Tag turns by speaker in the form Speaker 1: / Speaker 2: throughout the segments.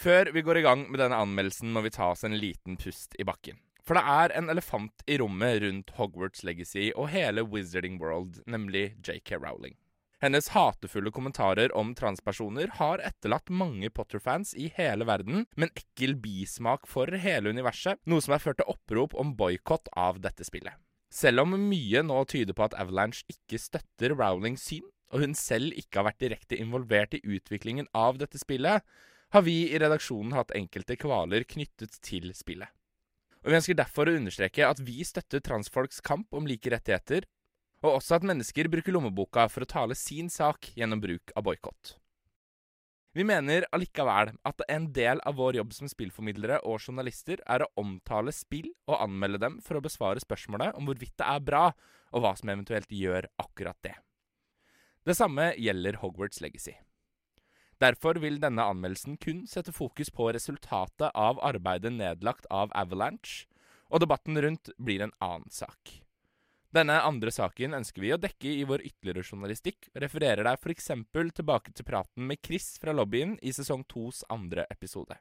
Speaker 1: Før vi går i gang med denne anmeldelsen, må vi ta oss en liten pust i bakken. For det er en elefant i rommet rundt Hogwarts Legacy og hele Wizarding World, nemlig JK Rowling. Hennes hatefulle kommentarer om transpersoner har etterlatt mange Potter-fans i hele verden med en ekkel bismak for hele universet, noe som har ført til opprop om boikott av dette spillet. Selv om mye nå tyder på at Avalanche ikke støtter Rowlings syn, og hun selv ikke har vært direkte involvert i utviklingen av dette spillet, har vi i redaksjonen hatt enkelte kvaler knyttet til spillet. Og Vi ønsker derfor å understreke at vi støtter transfolks kamp om like rettigheter, og også at mennesker bruker lommeboka for å tale sin sak gjennom bruk av boikott. Vi mener allikevel at en del av vår jobb som spillformidlere og journalister er å omtale spill og anmelde dem for å besvare spørsmålet om hvorvidt det er bra, og hva som eventuelt gjør akkurat det. Det samme gjelder Hogwarts Legacy. Derfor vil denne anmeldelsen kun sette fokus på resultatet av arbeidet nedlagt av Avalanche, og debatten rundt blir en annen sak. Denne andre saken ønsker vi å dekke i vår ytterligere journalistikk, og refererer deg f.eks. tilbake til praten med Chris fra lobbyen i sesong tos andre episode.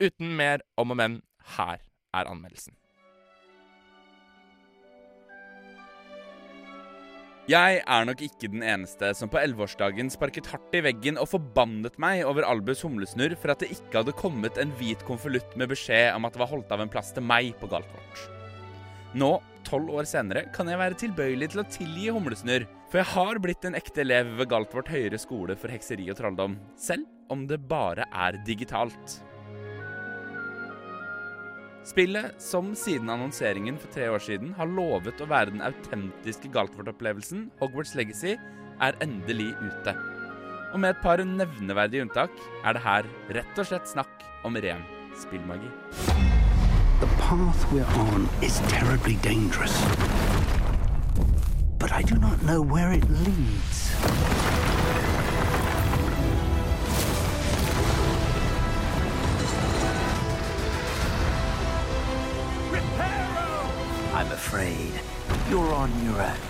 Speaker 1: Uten mer om og men, her er anmeldelsen. Jeg er nok ikke den eneste som på elleveårsdagen sparket hardt i veggen og forbannet meg over Albus humlesnurr for at det ikke hadde kommet en hvit konvolutt med beskjed om at det var holdt av en plass til meg på Galtvort. Nå, tolv år senere, kan jeg være tilbøyelig til å tilgi humlesnurr, for jeg har blitt en ekte elev ved Galtvort høyere skole for hekseri og trolldom, selv om det bare er digitalt. Spillet, som siden annonseringen for tre år siden har lovet å være den autentiske Galtvort-opplevelsen, Hogwarts Legacy, er endelig ute. Og med et par nevneverdige unntak er det her rett og slett snakk om ren spillmagi.
Speaker 2: The path we're on is terribly dangerous. But I do not know where it leads. You're on your own.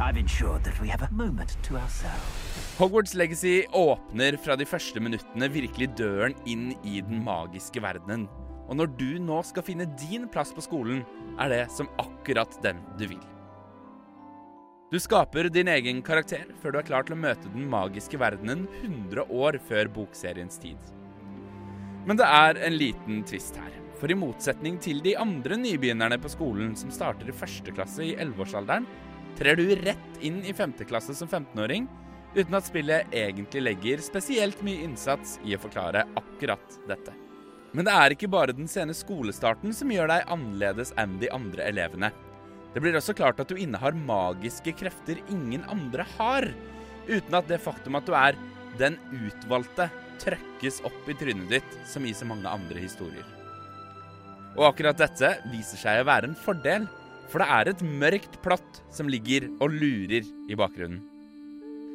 Speaker 2: I've ensured that we have a moment to.
Speaker 1: Hogwarts Legacy åpner fra de første minuttene virkelig døren inn i den magiske verdenen. Og når du nå skal finne din plass på skolen, er det som akkurat den du vil. Du skaper din egen karakter før du er klar til å møte den magiske verdenen 100 år før bokseriens tid. Men det er en liten tvist her. For i motsetning til de andre nybegynnerne på skolen som starter i første klasse i 11-årsalderen, trer du rett inn i femte klasse som 15-åring, uten at spillet egentlig legger spesielt mye innsats i å forklare akkurat dette. Men det er ikke bare den sene skolestarten som gjør deg annerledes enn de andre elevene. Det blir også klart at du innehar magiske krefter ingen andre har, uten at det faktum at du er den utvalgte, trøkkes opp i trynet ditt, som i så mange andre historier. Og akkurat dette viser seg å være en fordel, for det er et mørkt plott som ligger og lurer i bakgrunnen.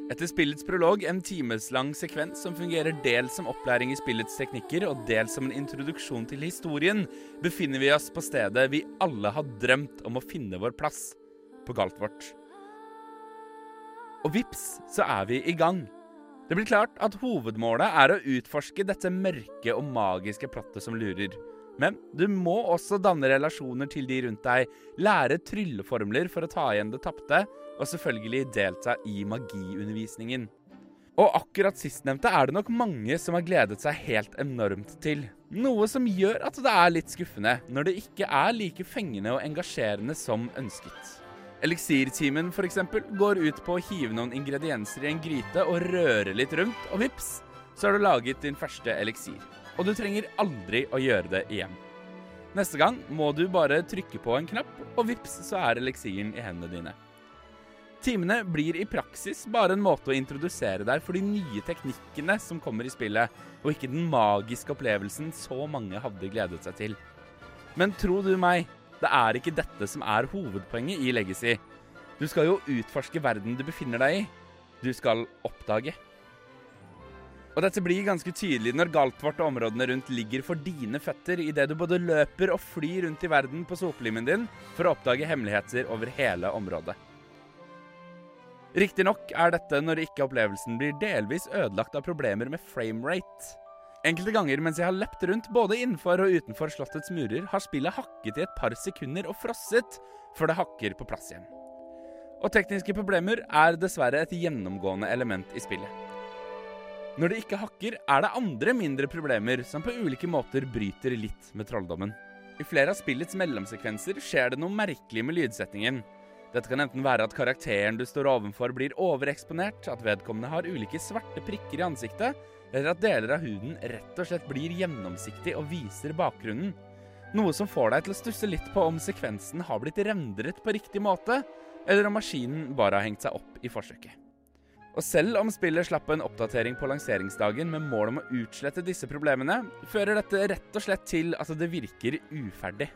Speaker 1: Etter spillets prolog, en timeslang sekvens som fungerer dels som opplæring i spillets teknikker og dels som en introduksjon til historien, befinner vi oss på stedet vi alle har drømt om å finne vår plass, på Galtvort. Og vips, så er vi i gang. Det blir klart at hovedmålet er å utforske dette mørke og magiske plottet som lurer. Men du må også danne relasjoner til de rundt deg, lære trylleformler for å ta igjen det tapte, og selvfølgelig delta i magiundervisningen. Og akkurat sistnevnte er det nok mange som har gledet seg helt enormt til. Noe som gjør at det er litt skuffende når det ikke er like fengende og engasjerende som ønsket. Eliksirtimen f.eks. går ut på å hive noen ingredienser i en gryte og røre litt rundt, og vips, så har du laget din første eliksir. Og du trenger aldri å gjøre det igjen. Neste gang må du bare trykke på en knapp, og vips, så er eliksiren i hendene dine. Timene blir i praksis bare en måte å introdusere deg for de nye teknikkene som kommer i spillet, og ikke den magiske opplevelsen så mange hadde gledet seg til. Men tro du meg, det er ikke dette som er hovedpoenget i Legacy. Du skal jo utforske verden du befinner deg i. Du skal oppdage. Og dette blir ganske tydelig når Galtvort og områdene rundt ligger for dine føtter idet du både løper og flyr rundt i verden på sopelimen din for å oppdage hemmeligheter over hele området. Riktignok er dette når ikke opplevelsen blir delvis ødelagt av problemer med framerate. Enkelte ganger mens jeg har løpt rundt både innenfor og utenfor slottets murer, har spillet hakket i et par sekunder og frosset før det hakker på plass igjen. Og tekniske problemer er dessverre et gjennomgående element i spillet. Når det ikke hakker, er det andre mindre problemer som på ulike måter bryter litt med trolldommen. I flere av spillets mellomsekvenser skjer det noe merkelig med lydsettingen. Dette kan enten være at karakteren du står ovenfor blir overeksponert, at vedkommende har ulike svarte prikker i ansiktet, eller at deler av huden rett og slett blir gjennomsiktig og viser bakgrunnen. Noe som får deg til å stusse litt på om sekvensen har blitt rendret på riktig måte, eller om maskinen bare har hengt seg opp i forsøket. Og selv om spillet slapp en oppdatering på lanseringsdagen med mål om å utslette disse problemene, fører dette rett og slett til at det virker uferdig.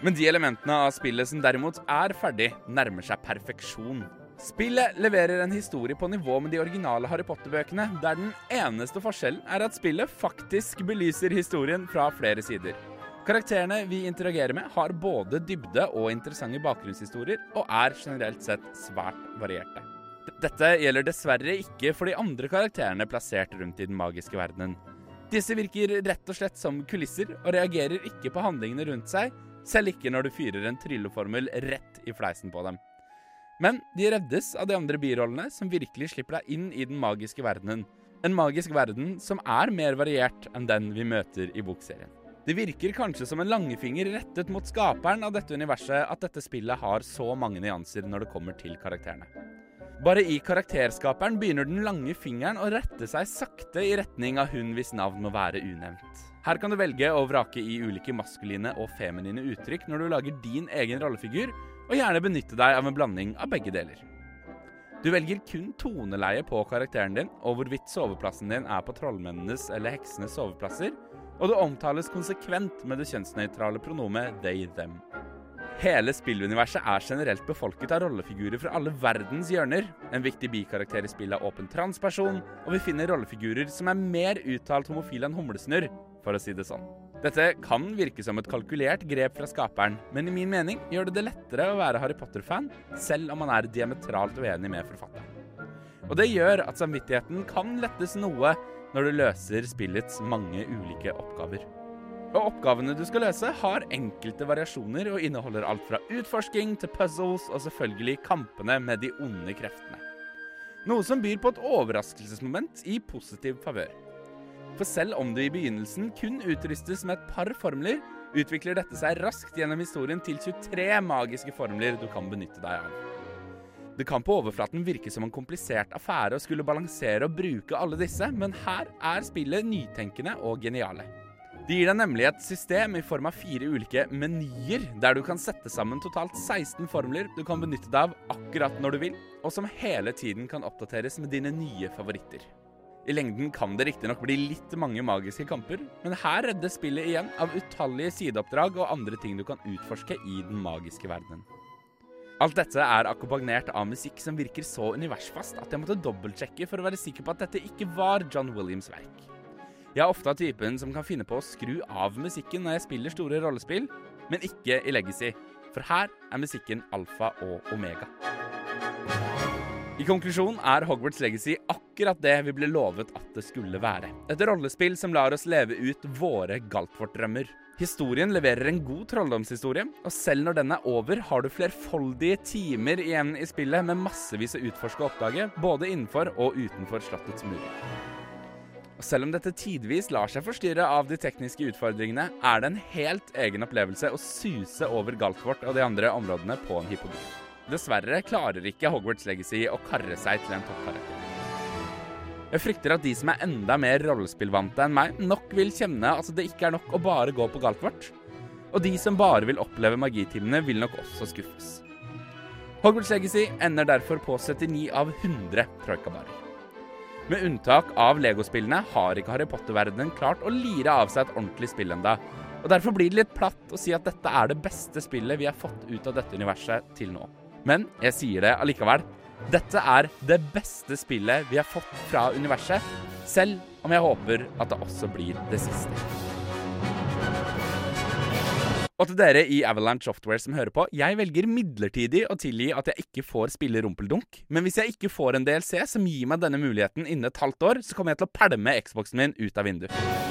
Speaker 1: Men de elementene av spillet som derimot er ferdig, nærmer seg perfeksjon. Spillet leverer en historie på nivå med de originale Harry Potter-bøkene, der den eneste forskjellen er at spillet faktisk belyser historien fra flere sider. Karakterene vi interagerer med, har både dybde og interessante bakgrunnshistorier, og er generelt sett svært varierte. Dette gjelder dessverre ikke for de andre karakterene plassert rundt i den magiske verdenen. Disse virker rett og slett som kulisser, og reagerer ikke på handlingene rundt seg, selv ikke når du fyrer en trylleformel rett i fleisen på dem. Men de reddes av de andre birollene, som virkelig slipper deg inn i den magiske verdenen. En magisk verden som er mer variert enn den vi møter i bokserien. Det virker kanskje som en langefinger rettet mot skaperen av dette universet at dette spillet har så mange nyanser når det kommer til karakterene. Bare i karakterskaperen begynner den lange fingeren å rette seg sakte i retning av hun hvis navn må være unevnt. Her kan du velge å vrake i ulike maskuline og feminine uttrykk når du lager din egen rollefigur, og gjerne benytte deg av en blanding av begge deler. Du velger kun toneleie på karakteren din, og hvorvidt soveplassen din er på trollmennenes eller heksenes soveplasser, og det omtales konsekvent med det kjønnsnøytrale pronomet they-them. Hele spilluniverset er generelt befolket av rollefigurer fra alle verdens hjørner. En viktig bikarakter i spillet er åpen transperson, og vi finner rollefigurer som er mer uttalt homofile enn humlesnurr, for å si det sånn. Dette kan virke som et kalkulert grep fra skaperen, men i min mening gjør det det lettere å være Harry Potter-fan, selv om man er diametralt uenig med forfatteren. Og det gjør at samvittigheten kan lettes noe når du løser spillets mange ulike oppgaver. Og oppgavene du skal løse, har enkelte variasjoner og inneholder alt fra utforsking til puzzles og selvfølgelig kampene med de onde kreftene. Noe som byr på et overraskelsesmoment i positiv favør. For selv om du i begynnelsen kun utrustes med et par formler, utvikler dette seg raskt gjennom historien til 23 magiske formler du kan benytte deg av. Det kan på overflaten virke som en komplisert affære å skulle balansere og bruke alle disse, men her er spillet nytenkende og geniale. Det gir deg nemlig et system i form av fire ulike menyer, der du kan sette sammen totalt 16 formler du kan benytte deg av akkurat når du vil, og som hele tiden kan oppdateres med dine nye favoritter. I lengden kan det riktignok bli litt mange magiske kamper, men her reddes spillet igjen av utallige sideoppdrag og andre ting du kan utforske i den magiske verdenen. Alt dette er akkompagnert av musikk som virker så universfast at jeg måtte dobbeltsjekke for å være sikker på at dette ikke var John Williams' verk. Jeg er ofte av typen som kan finne på å skru av musikken når jeg spiller store rollespill, men ikke i Legacy, for her er musikken alfa og omega. I konklusjon er Hogwarts Legacy akkurat det vi ble lovet at det skulle være. Et rollespill som lar oss leve ut våre Galtvort-drømmer. Historien leverer en god trolldomshistorie, og selv når den er over, har du flerfoldige timer igjen i spillet med massevis å utforske og oppdage, både innenfor og utenfor slottets murer. Og selv om dette tidvis lar seg forstyrre av de tekniske utfordringene, er det en helt egen opplevelse å suse over Galtvort og de andre områdene på en hippodrom. Dessverre klarer ikke Hogwarts Legacy å karre seg til en toppkarakter. Jeg frykter at de som er enda mer rollespillvante enn meg, nok vil kjenne at det ikke er nok å bare gå på Galtvort. Og de som bare vil oppleve magitimene, vil nok også skuffes. Hogwarts Legacy ender derfor på 79 av 100 troikabarer. Med unntak av legospillene har ikke Harry Potter-verdenen klart å lire av seg et ordentlig spill enda, og Derfor blir det litt platt å si at dette er det beste spillet vi har fått ut av dette universet til nå. Men jeg sier det allikevel. Dette er det beste spillet vi har fått fra universet, selv om jeg håper at det også blir det siste. Og til dere i Avalanche Software som hører på, jeg velger midlertidig å tilgi at jeg ikke får spille rumpeldunk. Men hvis jeg ikke får en DLC som gir meg denne muligheten innen et halvt år, så kommer jeg til å pælme Xboxen min ut av vinduet.